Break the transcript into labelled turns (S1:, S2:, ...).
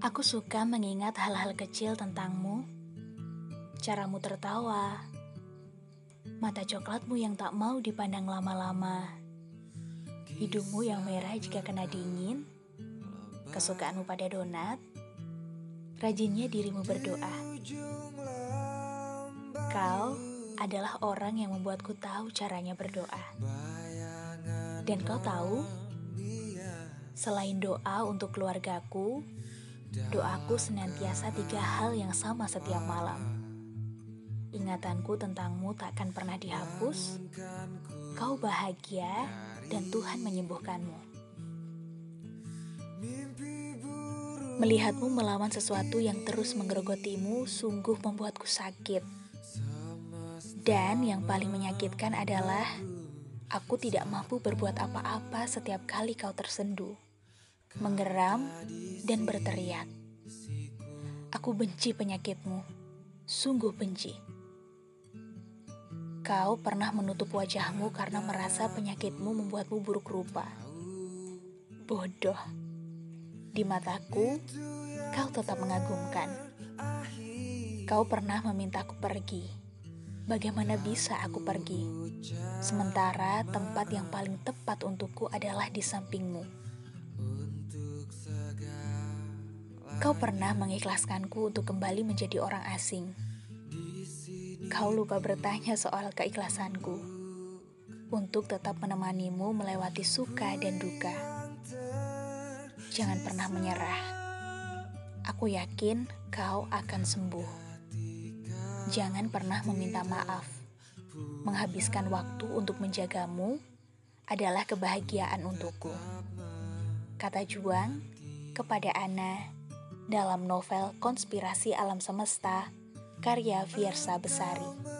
S1: Aku suka mengingat hal-hal kecil tentangmu, caramu tertawa, mata coklatmu yang tak mau dipandang lama-lama, hidungmu yang merah jika kena dingin, kesukaanmu pada donat, rajinnya dirimu berdoa. Kau adalah orang yang membuatku tahu caranya berdoa. Dan kau tahu, selain doa untuk keluargaku, Doaku senantiasa tiga hal yang sama setiap malam. Ingatanku tentangmu takkan pernah dihapus. Kau bahagia dan Tuhan menyembuhkanmu. Melihatmu melawan sesuatu yang terus menggerogotimu sungguh membuatku sakit. Dan yang paling menyakitkan adalah aku tidak mampu berbuat apa-apa setiap kali kau tersenduh menggeram, dan berteriak. Aku benci penyakitmu, sungguh benci. Kau pernah menutup wajahmu karena merasa penyakitmu membuatmu buruk rupa. Bodoh. Di mataku, kau tetap mengagumkan. Kau pernah memintaku pergi. Bagaimana bisa aku pergi? Sementara tempat yang paling tepat untukku adalah di sampingmu. Kau pernah mengikhlaskanku untuk kembali menjadi orang asing. Kau lupa bertanya soal keikhlasanku untuk tetap menemanimu melewati suka dan duka. Jangan pernah menyerah. Aku yakin kau akan sembuh. Jangan pernah meminta maaf. Menghabiskan waktu untuk menjagamu adalah kebahagiaan untukku. Kata Juang kepada Ana dalam novel Konspirasi Alam Semesta karya Fiersa Besari.